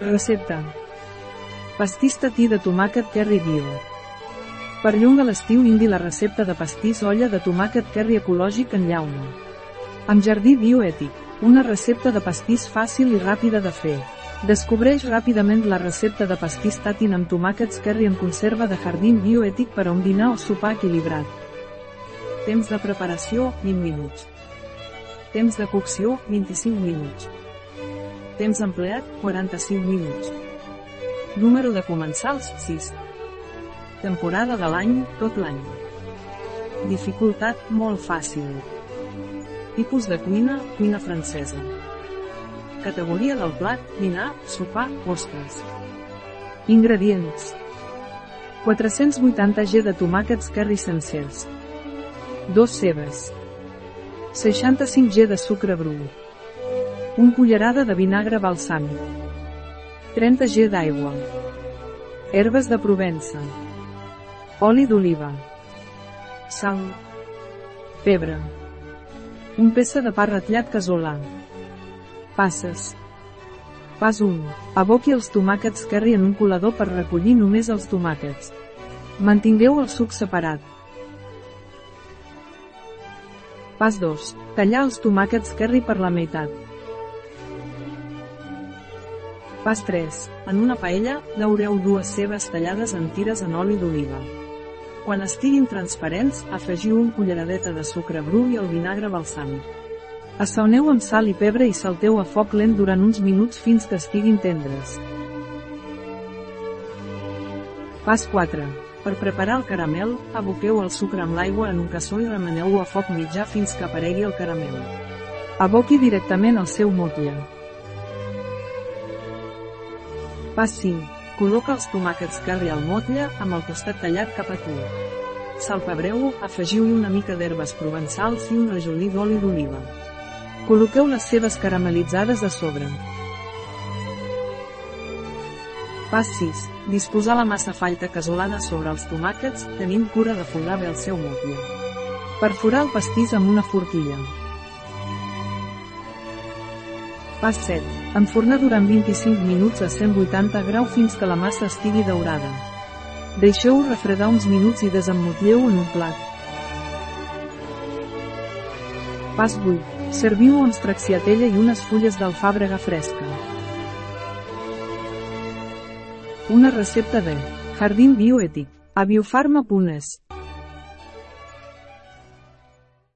Recepta. Pastís tatí de tomàquet Kerry Bio. Perllonga l'estiu indi la recepta de pastís olla de tomàquet Kerry ecològic en llauna. Amb jardí bioètic, una recepta de pastís fàcil i ràpida de fer. Descobreix ràpidament la recepta de pastís tatin amb tomàquets Kerry en conserva de jardí bioètic per a un dinar o sopar equilibrat. Temps de preparació, 20 minuts. Temps de cocció, 25 minuts. Temps empleat, 45 minuts. Número de comensals, 6. Temporada de l'any, tot l'any. Dificultat, molt fàcil. Tipus de cuina, cuina francesa. Categoria del plat, dinar, sopar, postres. Ingredients. 480 g de tomàquets curry sencers. 2 cebes. 65 g de sucre bru. 1 cullerada de vinagre balsàmic. 30 g d'aigua. Herbes de Provença. Oli d'oliva. Sal. Pebre. Un peça de pa ratllat casolà. Passes. Pas 1. Aboqui els tomàquets curry en un colador per recollir només els tomàquets. Mantingueu el suc separat. Pas 2. Tallar els tomàquets curry per la meitat. Pas 3. En una paella, daureu dues cebes tallades en tires en oli d'oliva. Quan estiguin transparents, afegiu un culleradeta de sucre bru i el vinagre balsàmic. Assaoneu amb sal i pebre i salteu a foc lent durant uns minuts fins que estiguin tendres. Pas 4. Per preparar el caramel, aboqueu el sucre amb l'aigua en un cassó i remeneu-ho a foc mitjà fins que aparegui el caramel. Aboqui directament el seu motlle. Pas 5. Col·loca els tomàquets curry al motlle, amb el costat tallat cap a tu. Salpebreu-ho, afegiu-hi una mica d'herbes provençals i un rajolí d'oli d'oliva. Col·loqueu les cebes caramelitzades a sobre. Pas 6. Disposar la massa falta casolana sobre els tomàquets, tenint cura de folrar bé el seu motlle. Perforar el pastís amb una forquilla. Pas 7. Enfornar durant 25 minuts a 180 grau fins que la massa estigui daurada. Deixeu-ho refredar uns minuts i desemmotlleu en un plat. Pas 8. Serviu amb stracciatella i unes fulles d'alfàbrega fresca. Una recepta de Jardín Bioètic, a biofarma.es.